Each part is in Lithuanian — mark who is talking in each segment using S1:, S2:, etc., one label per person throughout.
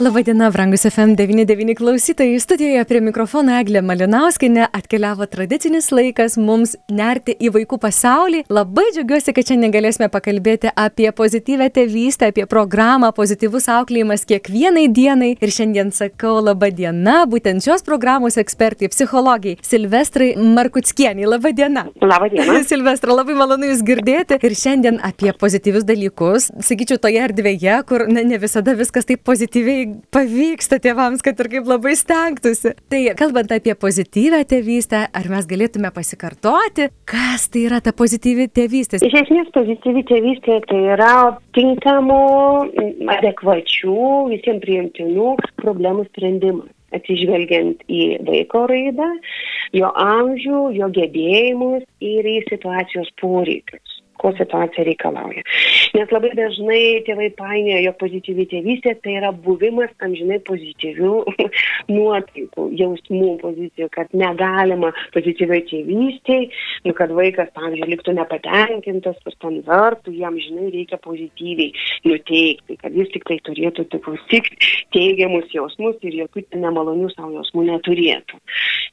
S1: Labadiena, brangus FM99 klausytojai. Studijoje prie mikrofono Eglė Malinauskinė atkeliavo tradicinis laikas mums nerti į vaikų pasaulį. Labai džiaugiuosi, kad šiandien galėsime pakalbėti apie pozityvę tėvystę, apie programą Pozityvus auklėjimas kiekvienai dienai. Ir šiandien sakau labadiena būtent šios programos ekspertai, psichologai Silvestrai Markutskieniai. Labadiena.
S2: Labadiena.
S1: Silvestra, labai malonu Jūs girdėti. Ir šiandien apie pozityvius dalykus, sakyčiau, toje erdvėje, kur ne, ne visada viskas taip pozityviai pavyksta tėvams, kad ir kaip labai stengtųsi. Tai kalbant apie pozityvę tėvystę, ar mes galėtume pasikartoti, kas tai yra ta pozityvi tėvystė?
S2: Iš esmės pozityvi tėvystė tai yra tinkamų, adekvačių, visiems priimtinų problemų sprendimas atsižvelgiant į vaiko raidą, jo amžių, jo gebėjimus ir į situacijos poreikius ko situacija reikalauja. Nes labai dažnai tėvai painioja, jog pozityvi tėvystė tai yra buvimas amžinai pozityvių nuotaikų, jausmų pozicijų, kad negalima pozityviai tėvystėj, nu, kad vaikas, pavyzdžiui, liktų nepatenkintas, kur ten vertų, jam žinai reikia pozityviai nuteikti, kad jis tik tai turėtų tik teigiamus jausmus ir jokių nemalonių savo jausmų neturėtų.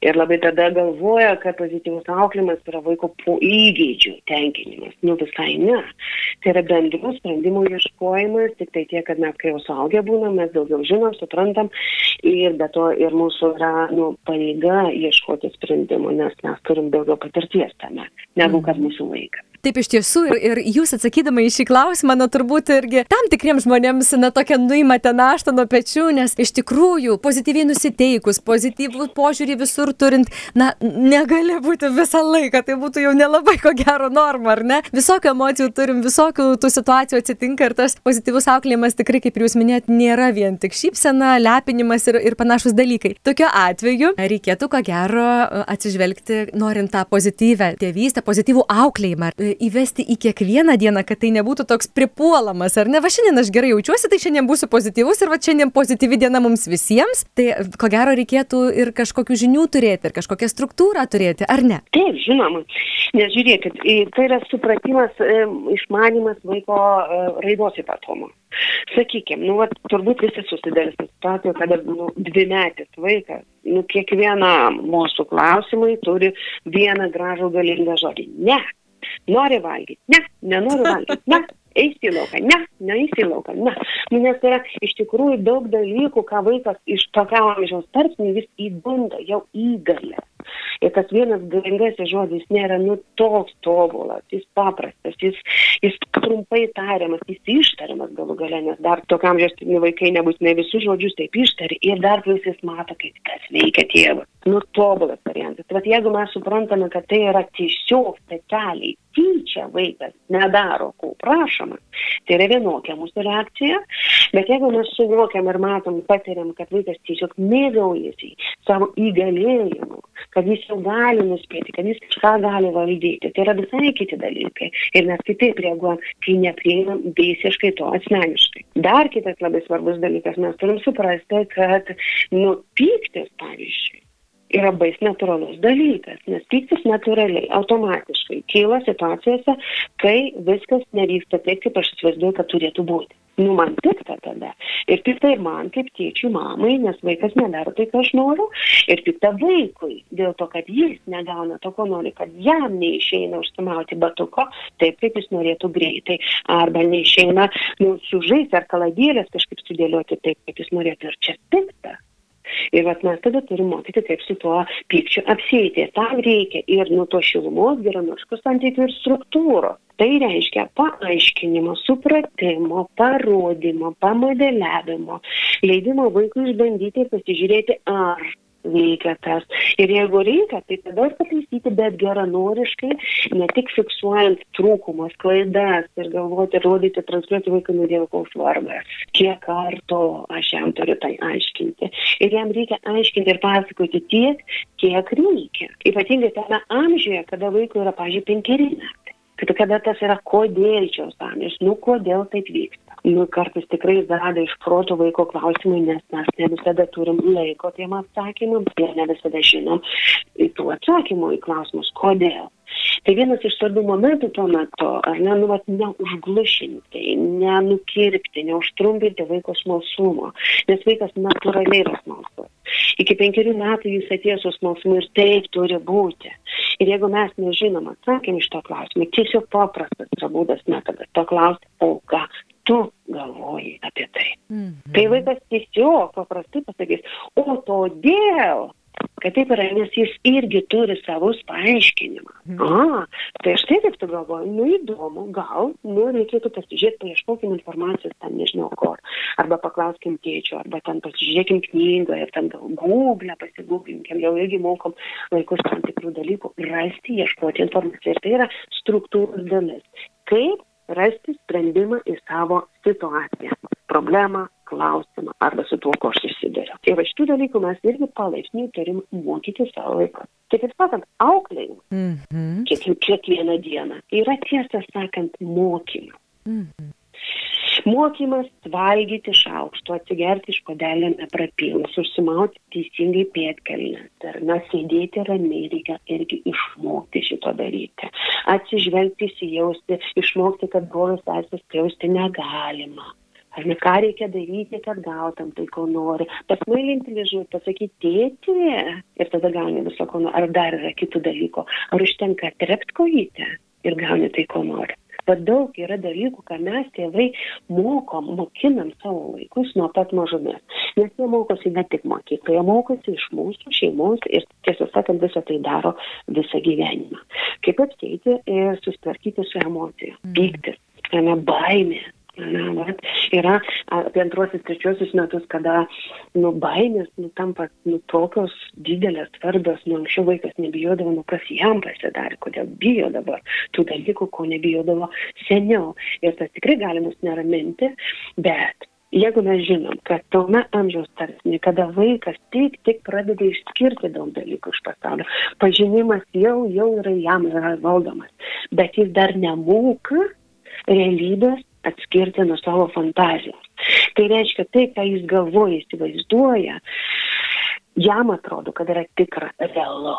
S2: Ir labai tada galvoja, kad pozityvus auklimas yra vaiko po įgeidžių tenkinimas. Nu, visai ne. Tai yra bendrų sprendimų ieškojimas, tik tai tiek, kad mes kai jau suaugę būnam, mes daugiau žinom, suprantam ir be to ir mūsų yra nu, pareiga ieškoti sprendimų, nes mes turim daugiau patirties tame, negu kad mūsų vaikas.
S1: Taip iš tiesų ir, ir jūs atsakydama į šį klausimą, na turbūt irgi tam tikriems žmonėms, na tokia nuimate naštą nuo pečių, nes iš tikrųjų pozityviai nusiteikus, pozityvų požiūrį visur turint, na negali būti visą laiką, tai būtų jau nelabai ko gero norma, ar ne? Visokių emocijų turim, visokių tų situacijų atsitinka ir tas pozityvus auklėjimas tikrai, kaip jūs minėjot, nėra vien tik šypsena, lepinimas ir, ir panašus dalykai. Tokiu atveju reikėtų ko gero atsižvelgti, norint tą pozityvę tėvystę, pozityvų auklėjimą įvesti į kiekvieną dieną, kad tai nebūtų toks pripuolamas, ar ne, va šiandien aš gerai jaučiuosi, tai šiandien būsiu pozityvus ir va šiandien pozityvi diena mums visiems, tai ko gero reikėtų ir kažkokių žinių turėti, ir kažkokią struktūrą turėti, ar ne?
S2: Taip, žinoma. Nes žiūrėkit, tai yra supratimas, išmanimas vaiko raidos ypatumų. Sakykime, nu, vat, turbūt visi susidarys situaciją, kada nu, dvimetis vaikas, nu, kiekvieną mūsų klausimai turi vieną gražų galingą žodį. Ne, Nori valgyti? Ne, nenoriu valgyti. Ne, eisi į lauką? Ne, neeisi į lauką. Ne. Nu, nes yra iš tikrųjų daug dalykų, ką vaikas iš tokio amžiaus tarpsnių vis įgunda, jau įgalė. Ir tas vienas galingasis žodis nėra nu toks tobulas, jis paprastas, jis, jis trumpai tariamas, jis ištariamas galų gale, nes dar tokiam amžiaus vaikai nebūtinai visus žodžius taip ištari ir dar plius jis mato, kaip kas veikia tėvas. Nu tobulas variantas. Bet jeigu mes suprantame, kad tai yra tiesiog specialiai tyčia vaikas nedaro, ko prašoma, tai yra vienokia mūsų reakcija. Bet jeigu mes suvokiam ir matom, patiriam, kad vaikas tiesiog mėgaujasi savo įgalėjimu, kad jis jau gali nuspėti, kad jis kažką gali valdyti. Tai yra visai kiti dalykai. Ir mes kitaip reaguojam, kai neprieinam visiškai to asmeniškai. Dar kitas labai svarbus dalykas, mes turim suprasti, kad, nu, pyktis, pavyzdžiui, yra bais natūralus dalykas, nes pyktis natūraliai, automatiškai kyla situacijose, kai viskas nevyksta taip, kaip aš įsivaizduoju, kad turėtų būti. Nu, man pikta tada. Ir pikta ir man, kaip tėčių mamai, nes vaikas nedaro tai, ką aš noriu. Ir pikta vaikui, dėl to, kad jis negauna to, ko nori, kad jam neišeina užsimauti batuko taip, kaip jis norėtų greitai. Arba neišeina, nu, sužaisti ar kaladėlės kažkaip sudėlioti taip, kaip jis norėtų. Ir čia pikta. Ir vat mes tada turim mokyti, kaip su tuo pykčiu apsėti. Tam reikia ir nuo to šilumos, geranoriškos santykių ir struktūros. Tai reiškia paaiškinimo, supratimo, parodymo, pamodeliavimo, leidimo vaikui išbandyti ir pasižiūrėti, ar veikia tas. Ir jeigu reikia, tai tada ir pataisyti, bet geranoriškai, ne tik fiksuojant trūkumus, klaidas ir galvoti, rodyti, transliuoti Dievo koks vargas. Kiek kartų aš jam turiu tai aiškinti. Ir jam reikia aiškinti ir pasakoti tiek, kiek reikia. Ypatingai tame amžiuje, kada vaikui yra, pažiūrėjau, penkeri metai. Kad kada tas yra kodėl šios amžius, nu kodėl taip vyksta. Nu, kartais tikrai zada iš proto vaiko klausimai, nes mes ne visada turim laiko tiem atsakymams ir ne visada žinom tų atsakymų į klausimus, kodėl. Tai vienas iš svarbių momentų tuo metu, ar ne, nu, vat, neužglušinti, nenukirpti, neužtrumpinti vaiko smalsumo, nes vaikas natūraliai yra smalsus. Iki penkerių metų jis atėjo su smalsumu ir taip turi būti. Ir jeigu mes nežinom atsakymą iš to klausimą, tiesiog paprastas yra būdas metodas to klausti, o ką tu galvoji apie tai. Mm -hmm. Tai vaikas tiesiog paprastai pasakys, o todėl kad taip yra, nes jis irgi turi savus paaiškinimą. Mhm. A, tai štai kaip tu galvoji, nu įdomu, gal, nu reikėtų pasižiūrėti, paieškokim informacijos ten, nežinau kur, arba paklauskim tėčio, arba ten pasižiūrėkim knygą ir ten gal google pasigūglinkim, jau irgi mokom vaikus tam tikrų dalykų, rasti, ieškoti informaciją. Ir tai yra struktūros dalis. Kaip rasti sprendimą į savo situaciją, problemą, klausimą arba su tuo, ko aš susiduriu. Ir va šitų dalykų mes irgi palaipsniui turim mokyti savo vaiką. Kitaip sakant, auklėjimas mm -hmm. kiek, kiekvieną dieną yra tiesą sakant mokymas. Mm -hmm. Mokymas valgyti šaukštų, atsigerti iš padelio neprapilus, užsimauti teisingai pėtkelnes. Ar mes sėdėti ramiai reikia irgi išmokti šito daryti. Atsižvelgti, įsijausti, išmokti, kad brolius sesės jausti negalima. Ar ne ką reikia daryti, kad gautam tai, ko nori. Pasmailinti liežuvį, pasakyti tėtį ir tada gauni viso, ko nori. Ar dar yra kitų dalykų. Ar užtenka trept kojytę ir gauni tai, ko nori. Bet daug yra dalykų, ką mes tėvai mokom, mokinam savo vaikus nuo pat mažumės. Nes jie mokosi ne tik mokykloje, mokosi iš mūsų šeimos ir tiesą sakant visą tai daro visą gyvenimą. Kaip apsėti ir susitvarkyti su emocija. Mm. Pyktis, baimė, Na, vat, yra apie antruosius, trečiosius metus, kada nu, baimės nu, tampa nu, tokios didelės, svarbios, nu, anksčiau vaikas nebijodavo, nu, kas jam pasidarė, kodėl bijo dabar tų dalykų, ko nebijodavo seniau. Ir tas tikrai gali mus neraminti, bet jeigu mes žinom, kad tome amžiaus tarpsnė, kada vaikas tik, tik pradeda išskirti daug dalykų iš pasaulio, pažinimas jau, jau yra jam yra valdomas, bet jis dar nemoka realybės atskirti nuo savo fantazijos. Tai reiškia, tai, ką jis galvoja, įsivaizduoja, jam atrodo, kad yra tikra, realu.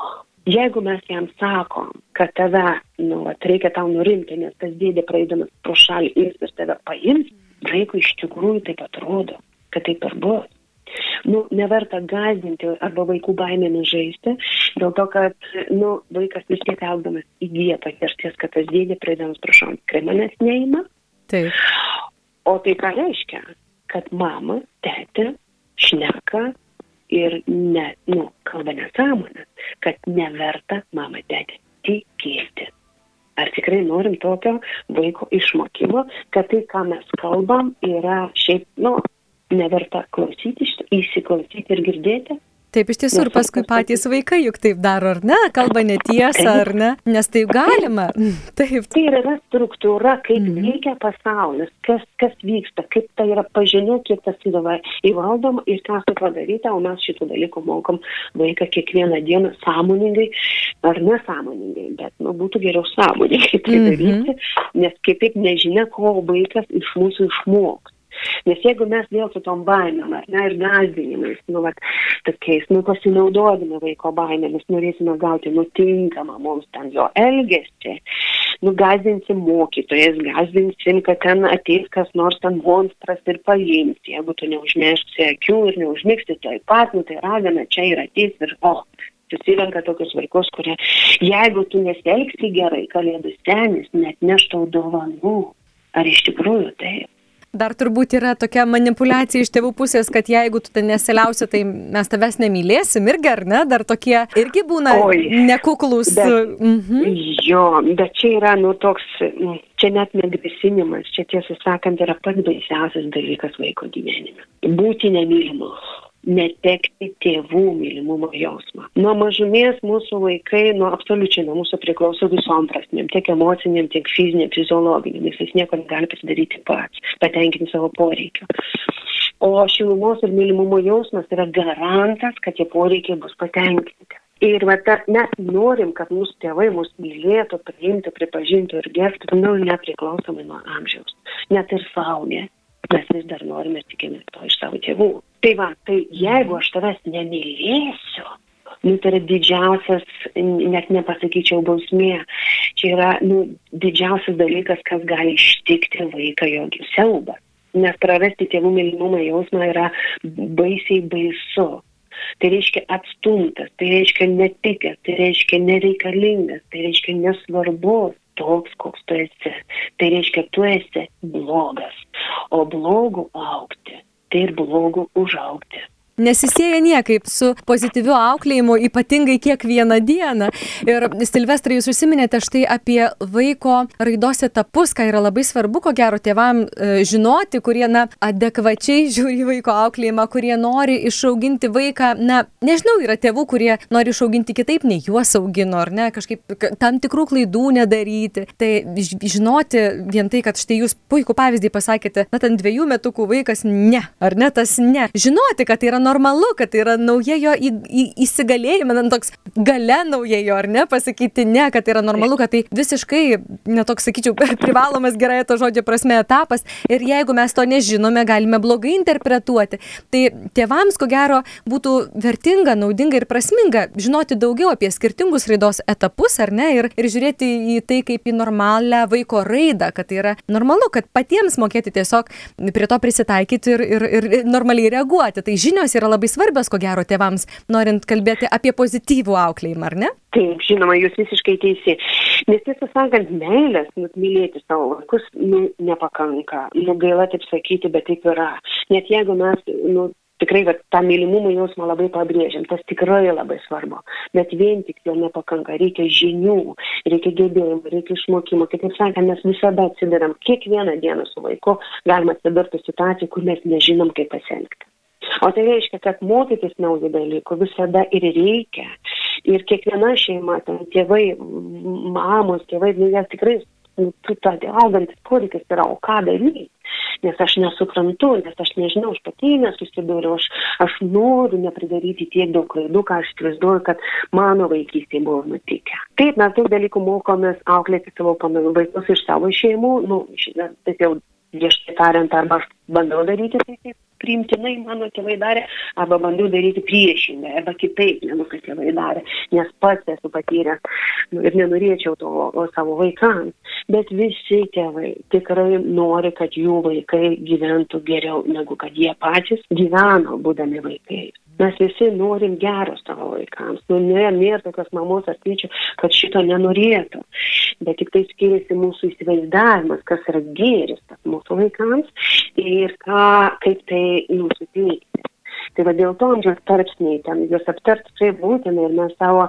S2: Jeigu mes jam sakom, kad tave, nu, at, reikia tau nurimti, nes tas dėdė praeidamas pro šalį ims ir tave paims, vaikui iš tikrųjų taip atrodo, kad taip ir bus. Nu, neverta gazdinti arba vaikų baimėmis žaisti, dėl to, kad, nu, vaikas vis tiek augdamas įgyja patirties, kad tas dėdė praeidamas pro šalį tikrai manęs neima,
S1: Taip.
S2: O tai ką reiškia? Kad mama, tėtė šneka ir ne, nu, kalba nesąmonės, kad neverta mama, tėtė tikėti. Ar tikrai norim tokio vaiko išmokymo, kad tai, ką mes kalbam, yra šiaip, nu, neverta klausyti, įsiklausyti ir girdėti?
S1: Taip iš tiesų ir paskui patys vaikai juk taip daro, ar ne, kalba netiesą, ar ne, nes taip galima. Taip.
S2: Tai yra struktūra, kaip mm. veikia pasaulis, kas, kas vyksta, kaip tai yra pažinė, kiek tas yra įvaldoma ir ką su padaryta, o mes šitų dalykų mokom vaiką kiekvieną dieną sąmoningai ar nesąmoningai, bet nu, būtų geriau sąmoningai tai mhm. daryti, mm -hmm. nes kitaip nežinia, ko vaikas iš mūsų išmoks. Nes jeigu mes vėl su tom baimėm, ne, ir gazdinimais, nu, vat, tokiais, nu, pasinaudodami vaiko baimėmis, norėsime gauti nutinkamą mums ten jo elgesį, nu, gazdinsim mokytojas, gazdinsim, kad ten ateis kas nors ten monstras ir paims, jeigu tu neužmėgsi akių ir neužmėgsi tai pat, nu, tai ragana čia ir ateis ir o. Susirenka tokius vaikus, kurie, jeigu tu nesielgsi gerai, kalėdų senis net neštau dovanų. Ar iš tikrųjų taip?
S1: Dar turbūt yra tokia manipulacija iš tėvų pusės, kad jeigu tu ten nesiliausi, tai mes tavęs nemylėsim irgi, ar ne? Dar tokie irgi būna Oi, nekuklus.
S2: Bet, mhm. Jo, bet čia yra, nu, toks, čia net negrasinimas, čia tiesą sakant yra pats baisiausias dalykas vaiko gyvenime. Būti nemylimu. Netekti tėvų mylimumo jausmą. Nuo mažumės mūsų vaikai, nuo absoliučiai nuo mūsų priklauso visom prasmėm, tiek emociniam, tiek fiziniam, fiziologiniam, nes jis nieko negali pasidaryti pats, patenkinti savo poreikio. O šilumos ir mylimumo jausmas yra garantas, kad tie poreikiai bus patenkinti. Ir va, ta, mes norim, kad mūsų tėvai mus mylėtų, priimtų, pripažintų ir gerbtų, nu, nepriklausomai nuo amžiaus. Net ir saulė. Mes vis dar norime tikimės to iš savo tėvų. Tai va, tai jeigu aš tavęs nemylėsiu, nu, tai yra didžiausias, net nepasakyčiau, bausmė. Čia yra nu, didžiausias dalykas, kas gali ištikti vaiką jo siaubas. Nes prarasti tėvų mylimumą jausmą yra baisiai baisu. Tai reiškia atstumtas, tai reiškia netikęs, tai reiškia nereikalingas, tai reiškia nesvarbus toks, koks tu esi. Tai reiškia, tu esi blogas. O blogų aukti, tai ir blogų užaukti
S1: nesisėja niekaip su pozityviu auklėjimu, ypatingai kiekvieną dieną. Ir Silvestrai, jūs užsiminėte štai apie vaiko raidos etapus, ką yra labai svarbu, ko gero tėvam e, žinoti, kurie, na, adekvačiai žiūri vaiko auklėjimą, kurie nori išauginti vaiką, na, nežinau, yra tėvų, kurie nori išauginti kitaip, nei juos augino, ar ne, kažkaip tam tikrų klaidų nedaryti. Tai žinoti vien tai, kad štai jūs puikų pavyzdį pasakėte, na, ten dviejų metukų vaikas, ne, ar ne, tas ne. Žinoti, kad tai yra normalu, kad tai yra nauja jo į, į, įsigalėjimą, na, toks gale nauja jo, ar ne, pasakyti ne, kad tai yra normalu, kad tai visiškai, netoks, sakyčiau, privalomas gerai to žodžio prasme etapas ir jeigu mes to nežinome, galime blogai interpretuoti. Tai tėvams, ko gero, būtų vertinga, naudinga ir prasminga žinoti daugiau apie skirtingus raidos etapus, ar ne, ir, ir žiūrėti į tai kaip į normalią vaiko raidą, kad tai yra normalu, kad patiems mokėti tiesiog prie to prisitaikyti ir, ir, ir normaliai reaguoti. Tai žinios yra labai svarbios, ko gero, tėvams, norint kalbėti apie pozityvų auklėjimą, ar ne?
S2: Taip, žinoma, jūs visiškai teisi. Nes tiesą sakant, meilės, nu, mylėti savo vaikus, nu, nepakanka. Nu, gaila taip sakyti, bet taip yra. Net jeigu mes, nu, tikrai va, tą mylimumo jausmą labai pabrėžiam, tas tikrai labai svarbu. Bet vien tik jo nepakanka, reikia žinių, reikia gebėjimų, reikia išmokimo. Kitaip sakant, mes visada atsidaram, kiekvieną dieną su vaiku galima atsidurti situaciją, kur mes nežinom, kaip pasielgti. O tai reiškia, kad mokytis naujų dalykų visada ir reikia. Ir kiekviena šeima, ten tėvai, mamos, tėvai, nu, jie tikrai, ta augantis poreikis yra, o ką daryti? Nes aš nesuprantu, nes aš nežinau, aš pati nesusidūriau, aš, aš noriu nepridaryti tiek daug klaidų, ką aš įsivaizduoju, kad mano vaikystėje buvo nutikę. Taip, mes daug dalykų mokomės auklėti savo vaikus iš savo šeimų, nu, taip jau griežtai tariant, arba aš bandau daryti tai, kaip priimtinai mano tėvai darė, arba bandau daryti priešingai, arba kitaip, negu kad tėvai darė, nes pats esu patyręs nu, ir nenorėčiau to o, savo vaikams. Bet visi tėvai tikrai nori, kad jų vaikai gyventų geriau, negu kad jie patys gyveno, būdami vaikais. Mes visi norim gero savo vaikams. Nu, nėra, nėra tokios mamos ar tėčio, kad šito nenorėtų. Bet tik tai skiriasi mūsų įsivaizdavimas, kas yra gėris mūsų vaikams ir ką, kaip tai nusiteikti. Tai va dėl to amžiaus tarpsniai, ten juos aptart tikrai būtina ir mes savo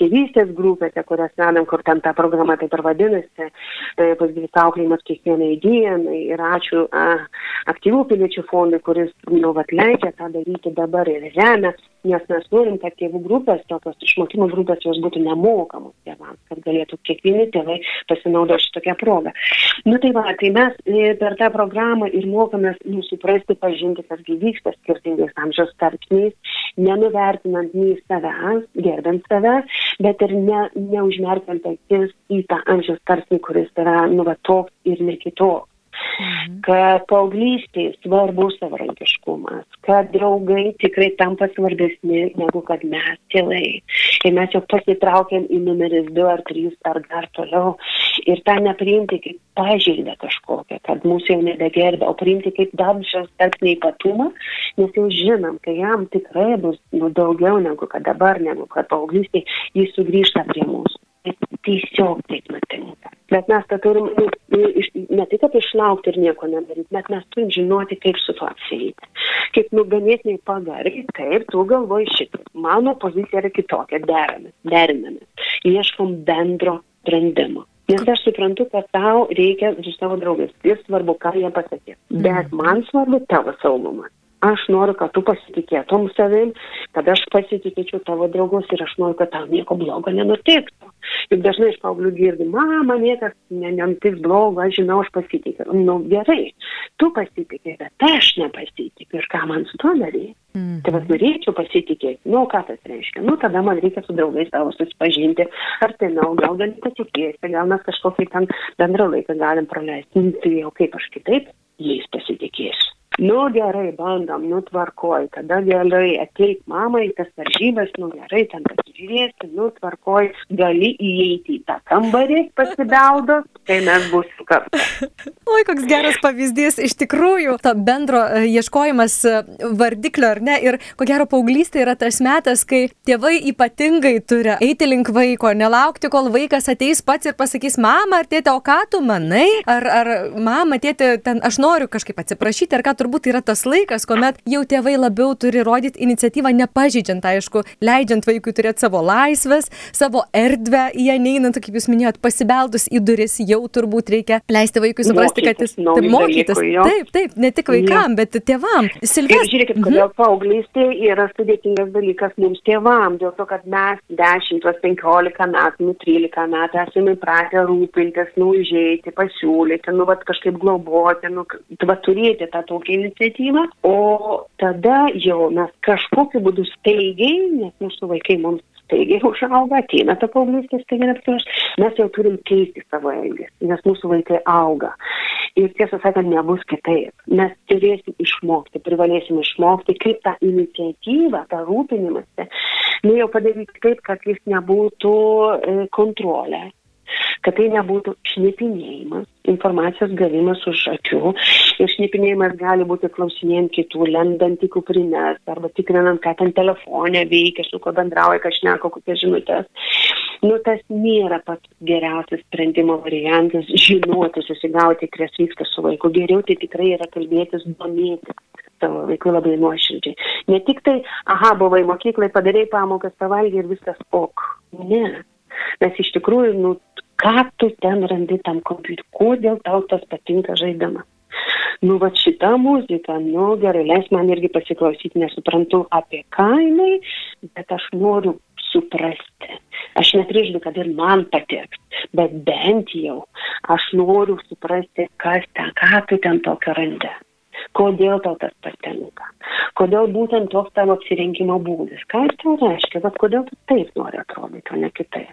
S2: tėvystės grupėse, kurias vedam, kur ten ta programa taip ir vadinasi, pasidaryti auklėjimas kiekvienai dienai ir ačiū a, aktyvų piliečių fondui, kuris, nu, vat leidžia tą daryti dabar ir remia, nes mes norim, kad tėvų grupės, tokios išmokymo grupės, jos būtų nemokamos tėvams, kad galėtų kiekvieni tėvai pasinaudoti šitokią progą. Nu tai va, tai mes e, per tą programą ir mokomės, nu, suprasti, pažinti, kas vyksta skirtingais amžiaus tarpsniais, nenuvertinant nei savęs, gerbent save, bet ir ne, neužmerkiant akis į tą amžiaus tarpsnį, kuris yra, nu, va, toks ir ne kitoks. Mhm. kad paauglystėje svarbus savarankiškumas, kad draugai tikrai tampa svarbesni negu kad mes, tėvai. Ir mes jau pasitraukėm į numeris 2 ar 3 ar dar toliau. Ir tą nepriimti kaip pažeidą kažkokią, kad mūsų jau nebegerbė, o priimti kaip dar šios tarp neipatumą, nes jau žinom, kai jam tikrai bus nu, daugiau negu kad dabar, negu kad paauglystėje, jis sugrįžta prie mūsų. Tiesiog taip nutinka. Bet mes tą turim nu, ne tai, kad išlaukti ir nieko nedaryti, bet mes turim žinoti, kaip su tuo apsijyti. Kaip nuganėtinai pagarbiai, taip, tu galvoji šitą. Mano pozicija yra kitokia, deramės, derinamės. Ieškom bendro sprendimo. Nes aš suprantu, kad tau reikia su savo draugais. Ir svarbu, ką jie pasakė. Bet man svarbu tavo saugumas. Aš noriu, kad tu pasitikėtum savim, kad aš pasitikėčiau tavo draugus ir aš noriu, kad tau nieko blogo nenutiktų. Juk dažnai iš paauglių girdi, mama, niekas ne, nenutiks blogo, aš žinau, aš pasitikiu. Nu gerai, tu pasitikė, bet aš nepasitikiu ir ką man su to daryti. Mm. Tai vas norėčiau pasitikėti. Nu, ką tas reiškia? Nu, tada man reikia su draugais savo susipažinti, artimiau, gal gali patikėti, gal mes kažkokį ten bendrą laiką galim praleisti. Nu, tai jau kaip aš kitaip jais pasitikėsiu. Nu gerai, bandom, nu tvarkoj, tada gerai, ateik mama į tas varžybas, nu gerai, ten pasižiūrėsi, nu tvarkoj, gali įeiti į tą kambarį pasibeldos, kai mes būsim kartu.
S1: Oi, koks geras pavyzdys, iš tikrųjų, to bendro e, ieškojimas e, vardiklio ar ne, ir ko gero paauglystė yra tas metas, kai tėvai ypatingai turi eiti link vaiko, nelaukti, kol vaikas ateis pats ir pasakys, mama ar tėtė, o ką tu manai, ar, ar mama, tėtė, ten aš noriu kažkaip atsiprašyti, ar ką tu turbūt yra tas laikas, kuomet jau tėvai labiau turi rodyti iniciatyvą, nepažydžiant, aišku, leidžiant vaikui turėti savo laisvės, savo erdvę, ją neinant, kaip jūs minėjot, pasibeldus į duris, jau turbūt reikia leisti vaikui suprasti,
S2: mokytis,
S1: kad jis taip mokytis. Dalykų, taip, taip, ne tik vaikam, jo. bet tėvam.
S2: Silvės. Žiūrėkit, mhm. kodėl paauglystė yra sudėtingas dalykas mums tėvam, dėl to, kad mes 10, 15 metų, nu 13 metų esame įpratę rūpintis, nu užėjti, pasiūlyti, nu vat kažkaip globoti, nu, va turėti tą tokį iniciatyvą, o tada jau mes kažkokiu būdu staigiai, nes mūsų vaikai mums staigiai užauga, ateina ta paauglystė staigiai apsivaš, mes jau turim keisti savo elgesį, nes mūsų vaikai auga. Ir tiesą sakant, nebus kitaip. Mes turėsim išmokti, privalėsim išmokti, kaip tą iniciatyvą, tą rūpinimąsi, nu jau padaryti taip, kad jis nebūtų e, kontrolė, kad tai nebūtų šnipinėjimas, informacijos gavimas už akių. Ir šnipinėjimas gali būti klausinėjant kitų, lendant į kuprinės arba tikrinant, ką ten telefonė veikia, su kuo bendrauja, ką šneka, kokias žinutės. Nu, tas nėra pats geriausias sprendimo variantas - žinoti, susigauti, kas vyksta su vaiku. Geriau tai tikrai yra kalbėtis, domėtis savo vaikui labai nuoširdžiai. Ne tik tai, aha, buvai mokyklai, padarėjai pamokas, pavalgiai ir viskas ok. Ne. Nes iš tikrųjų, nu, ką tu ten randi tam kompiuteriu, kodėl tau tas patinka žaidimas. Nu, va šitą muziką, nu gerai, leis man irgi pasiklausyti, nesuprantu apie ką jinai, bet aš noriu suprasti. Aš nepriždu, kad ir man patiks, bet bent jau aš noriu suprasti, kas ten, ką tu ten tokio randi. Kodėl tau tas patinka? Kodėl būtent toks tavo apsirinkimo būdas? Ką jis tau reiškia? Vat kodėl tu taip nori atrodyti, o ne kitaip?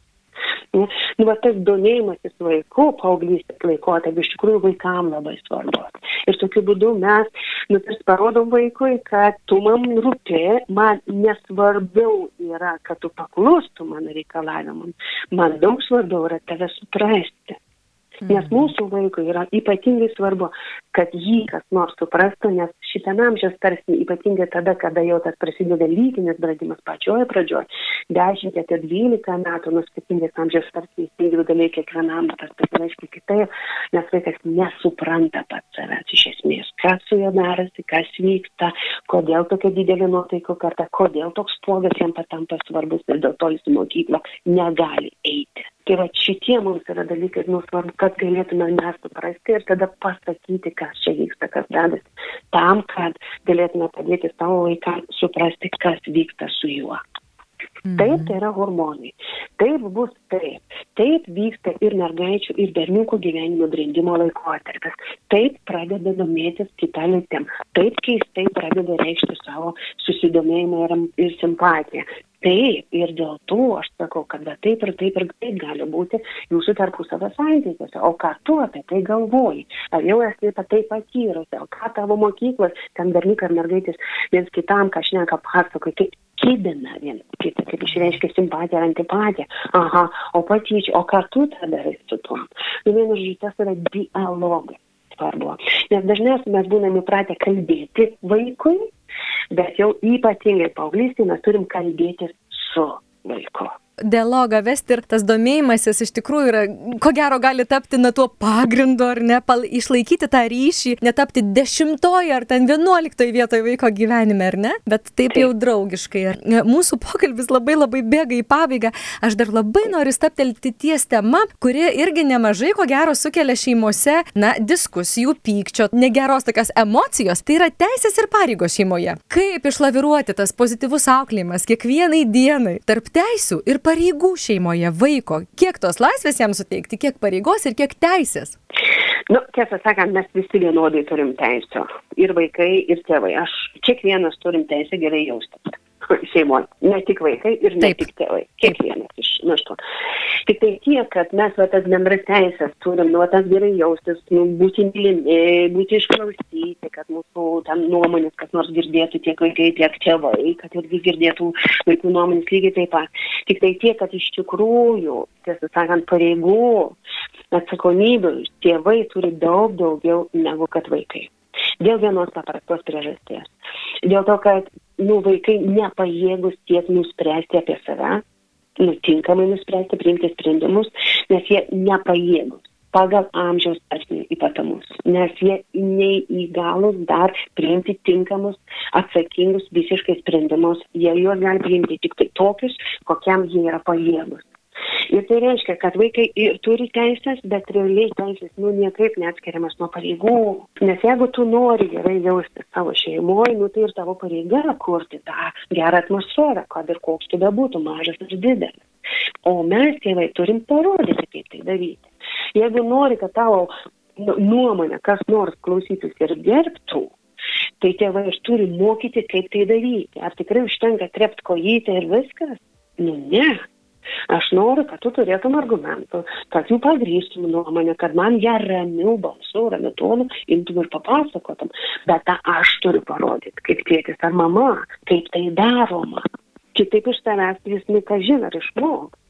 S2: Nu, nu, va, tas domėjimasis vaikų paauglystės laikotarpiu iš tikrųjų vaikam labai svarbus. Ir tokiu būdu mes, nu, tarsi parodom vaikui, kad tu man rūpė, man nesvarbiau yra, kad tu paklustų mano reikalavimam. Man daug svarbiau yra tave suprasti. Nes mhm. mūsų vaikui yra ypatingai svarbu, kad jį kas nors suprastų, nes šitame amžiaus tarsi ypatingai tada, kada jau tas prasideda lytinis bradimas pačioje pradžioje, 10 ar 12 metų, nuo skirtingais amžiaus tarsi individualiai kiekvienam tas pasireiškia kitaip, nes vaikas nesupranta pats savęs iš esmės, kas su juo darosi, kas vyksta, kodėl tokia didelė nuotaiko karta, kodėl toks spuogas jam patampa svarbus ir dėl to jis į mokyklą negali eiti. Tai va šitie mums yra dalykai, nu svarbu, kad galėtume mes suprasti ir tada pasakyti, kas čia vyksta, kas dedasi, tam, kad galėtume padėti savo vaikams suprasti, kas vyksta su juo. Mhm. Taip, tai yra hormonai. Taip bus taip. Taip vyksta ir mergaičių, ir berniukų gyvenimo brendimo laikotarpis. Taip pradeda domėtis kitą lytim. Taip keistai pradeda reikšti savo susidomėjimą ir, ir simpatiją. Taip, ir dėl to aš sakau, kad taip ir taip ir taip gali būti jūsų tarpusavio santykiuose. O ką tu apie tai galvoji? Ar jau esi apie tai patyrusi? O ką tavo mokyklos, ten berniukai ar mergaitės viens kitam, ką šneka, pasakoja, kaip kibina vienas kitą, kaip išreiškia simpatiją ar antipatiją. Aha, o patyčia, o ką tu tada darai su tuo? Nu, vienu žodžiu, tas yra dialogas svarbu. Nes dažniausiai mes būname įpratę kalbėti vaikui, bet jau ypatingai paauglystėje mes turim kalbėtis su vaiku.
S1: Dialogą vesti ir tas domėjimasis iš tikrųjų yra, ko gero, gali tapti na tuo pagrindu ar ne, pal, išlaikyti tą ryšį, netapti dešimtoje ar ten vienuoliktoje vietoje vaiko gyvenime, ar ne, bet taip jau draugiškai. Mūsų pokalbis labai labai bėga į pabaigą. Aš dar labai noriu staptelti ties tema, kuri irgi nemažai, ko gero, sukelia šeimose, na, diskusijų, pykčio, negeros tokios emocijos. Tai yra teisės ir pareigos šeimoje. Kaip išlaviruoti tas pozityvus auklėjimas kiekvienai dienai tarp teisų ir pareigų šeimoje vaiko? Kiek tos laisvės jam suteikti, kiek pareigos ir kiek teisės?
S2: Nu, tiesą sakant, mes visi vienodai turim teisę. Ir vaikai, ir tėvai. Aš kiekvienas turim teisę gerai jaustis šeimoje. Ne tik vaikai ir ne Taip. tik tėvai. Kiekvienas iš nu, to. Tik tai tiek, kad mes va, tas bendras teisės turim, nu, tas gerai jaustis, nu, būti mylimi, būti išklausyti, kad mūsų ten nuomonės kas nors girdėtų tiek vaikai, tiek tėvai, kad irgi girdėtų vaikų nuomonės lygiai taip pat. Tik tai tiek, kad iš tikrųjų, tiesą sakant, pareigų, atsakomybių tėvai turi daug daugiau negu kad vaikai. Dėl vienos paprastos priežasties. Dėl to, kad nu, vaikai nepajėgus tiek nuspręsti apie save, nutinkamai nuspręsti, priimti sprendimus, nes jie nepajėgus pagal amžiaus ypatumus, nes jie neįgalus dar priimti tinkamus, atsakingus visiškai sprendimus, jie juos gali priimti tik tai tokius, kokiam jie yra pajėgus. Ir tai reiškia, kad vaikai ir turi teisės, bet realiai teisės, nu, niekaip neatskiriamas nuo pareigų. Nes jeigu tu nori gerai jausti savo šeimoje, nu, tai ir tavo pareiga kurti tą gerą atmosferą, kad ir koks tu bebūtų, mažas ar didelis. O mes, tėvai, turim parodyti, kaip tai daryti. Jeigu nori, kad tavo nu, nuomonė kas nors klausytųsi ir gerbtų, tai tėvai ir turi mokyti, kaip tai daryti. Ar tikrai užtenka trept kojytę ir viskas? Nu, ne. Aš noriu, kad tu turėtum argumentų, kad jų pagrįstum nuomonę, kad man ją ramiau balsu, ramiau tonu imtum ir papasakotum. Bet tą aš turiu parodyti, kaip tėtis ar mama, kaip tai daroma. Kitaip iš tavęs jis nekažin ar išmoks.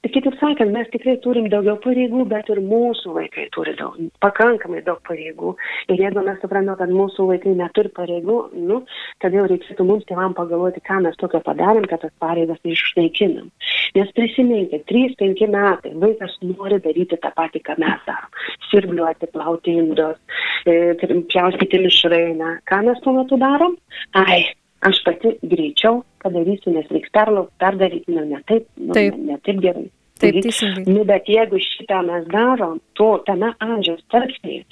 S2: Tai kitaip sakant, mes tikrai turim daugiau pareigų, bet ir mūsų vaikai turi daug, pakankamai daug pareigų. Ir jeigu mes suprantame, kad mūsų vaikai neturi pareigų, nu, tada jau reikėtų mums tėvam pagalvoti, ką mes tokio padarėm, kad tas pareigas išnaikinam. Nes prisiminkite, 3-5 metai vaikas nori daryti tą patį, ką mes darom. Sirbliuoti, plauti indus, e, pjaustyti mišrainą. Ką mes tuo metu darom? Ai, aš pati greičiau padarysiu, nes reiks perlaukti, perdaryti, nu, ne taip, nu, taip. Ne, ne taip gerai.
S1: Taip, teisingai.
S2: Nu, bet jeigu šitą mes darom, to tame amžiaus tarpsnėje,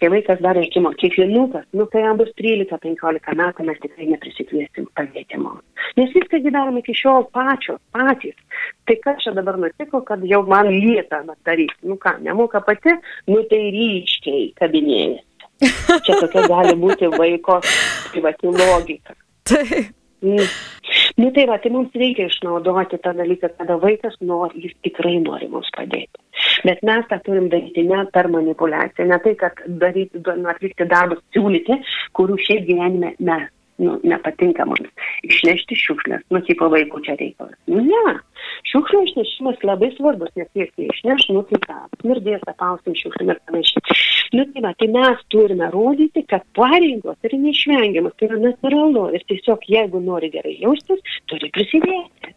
S2: kai vaikas dar iki mokyklinukas, nu, kai jam bus 13-15 metų, mes tikrai neprisikviesim padėti mums. Nes viską darom iki šiol pačios, patys. Tai kas čia dabar nutiko, kad jau man lieka daryti? Nu ką, nemoka pati, nu tai ryškiai kabinėjasi. Čia tokia gali būti vaiko privati logika.
S1: Taip.
S2: Mm. Nu tai va, tai mums reikia išnaudoti tą dalyką, kada vaikas nori, jis tikrai nori mums padėti. Bet mes tą turim daryti ne per manipulaciją, ne tai, kad daryti, atlikti darbus, siūlyti, kurių šiaip gyvenime mes nu, nepatinka mums. Išnešti šiukšlės, nu, tipo vaikų čia reikalas. Nu, ne. Šiukšlių išnešimas labai svarbus, nes jie išneš, nu, tai ką, smirdės, apausim šiukšlėm ir panašiai. Nu, tai, va, tai mes turime rodyti, kad pareigos yra neišvengiamas, tai yra natūralu ir tiesiog jeigu nori gerai jaustis, turi prisidėti.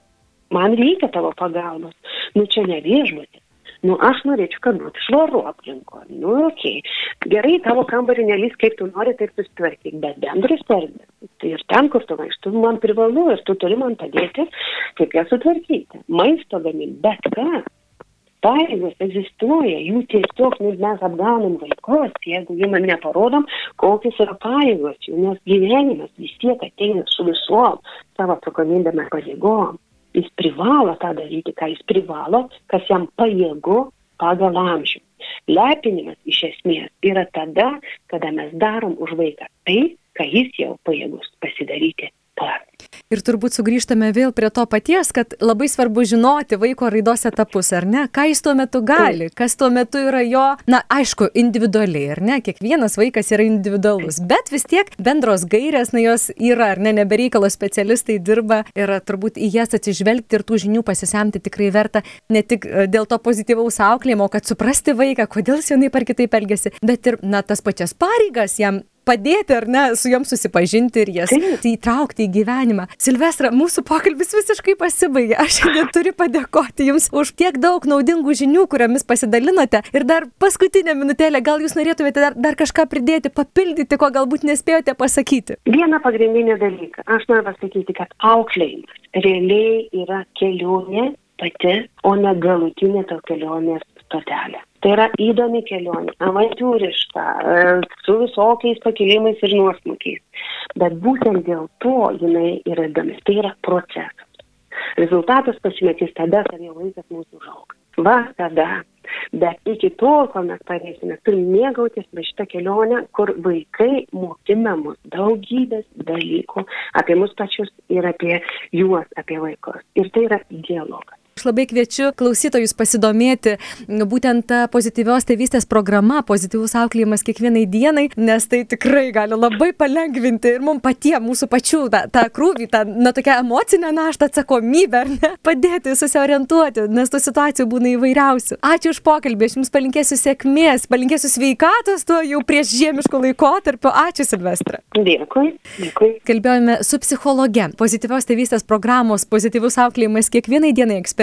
S2: Man reikia tavo pagalbos. Nu, čia ne viešbutė. Nu, aš norėčiau, kad būtų švaru aplinko. Nu, okei. Okay. Gerai, tavo kambarį nelys, kaip tu nori, taip susitvarkyk, bet bendras erdvės. Tai ir ten, kur tu vaikštų, man privalu ir tu turi man padėti, kaip ją sutvarkyti. Maisto gaminti, bet ką. Pareigos egzistuoja, jų tiesiog nu, mes apgaunam vaikus, jeigu jų man neparodom, kokios yra pareigos jų, nes gyvenimas vis tiek ateina su visom savo atsakomybėm ir pareigom jis privalo tą daryti, ką jis privalo, kas jam pajėgu pagal amžių. Lepinimas iš esmės yra tada, kada mes darom už vaiką tai, ką jis jau pajėgus pasidaryti.
S1: Ir turbūt sugrįžtame vėl prie to paties, kad labai svarbu žinoti vaiko raidos etapus, ar ne? Ką jis tuo metu gali, kas tuo metu yra jo, na, aišku, individualiai, ar ne? Kiekvienas vaikas yra individualus, bet vis tiek bendros gairės, na, jos yra, ar ne, nebereikalo specialistai dirba ir turbūt į jas atsižvelgti ir tų žinių pasisemti tikrai verta ne tik e, dėl to pozityvaus auklėjimo, kad suprasti vaiką, kodėl jis vienaip ar kitaip elgesi, bet ir, na, tas pačias pareigas jam padėti ar ne su joms susipažinti ir jas įtraukti į gyvenimą. Silvestra, mūsų pokalbis visiškai pasibaigė. Aš šiandien turiu padėkoti Jums už tiek daug naudingų žinių, kuriomis pasidalinote. Ir dar paskutinę minutėlę, gal Jūs norėtumėte dar, dar kažką pridėti, papildyti, ko galbūt nespėjote pasakyti.
S2: Vieną pagrindinį dalyką. Aš noriu pasakyti, kad auklėjimas realiai yra kelionė pati, o ne galutinė to kelionės stotelė. Tai yra įdomi kelionė, avantūriška, e, su visokiais pakilimais ir nuosmukiais. Bet būtent dėl to jinai yra įdomi. Tai yra procesas. Rezultatas pasimatys tada, kada jau vaikas mūsų užauga. Va tada. Bet iki tol, kol mes pareisime, turim mėgautis va šitą kelionę, kur vaikai mokina mus daugybės dalykų apie mus pačius ir apie juos, apie vaikus. Ir tai yra dialogas.
S1: Aš labai kviečiu klausytojus pasidomėti būtent tą pozityvios tėvystės programa, pozityvus auklėjimas kiekvienai dienai, nes tai tikrai gali labai palengvinti ir mums patiems, mūsų pačių, tą, tą krūvį, tą, na, tokią emocinę naštą, atsakomybę, ar ne, padėti susiorientuoti, nes tų situacijų būna įvairiausių. Ačiū už pokalbį, aš Jums palinkėsiu sėkmės, palinkėsiu sveikatos tuo jau prieš žiemiško laikotarpio. Ačiū Silvestra.
S2: Dėkui, dėkui.
S1: Kalbėjome su psichologė, pozityvios tėvystės programos, pozityvus auklėjimas kiekvienai dienai ekspertė